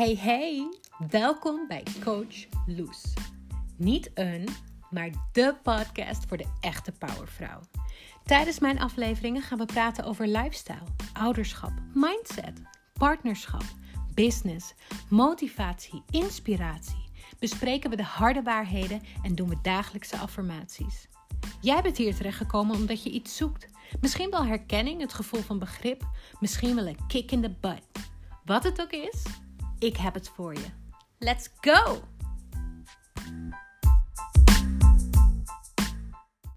Hey hey, welkom bij Coach Loes. Niet een, maar de podcast voor de echte powervrouw. Tijdens mijn afleveringen gaan we praten over lifestyle, ouderschap, mindset, partnerschap, business, motivatie, inspiratie. Bespreken we de harde waarheden en doen we dagelijkse affirmaties. Jij bent hier terechtgekomen omdat je iets zoekt. Misschien wel herkenning, het gevoel van begrip, misschien wel een kick in the butt. Wat het ook is, ik heb het voor je. Let's go!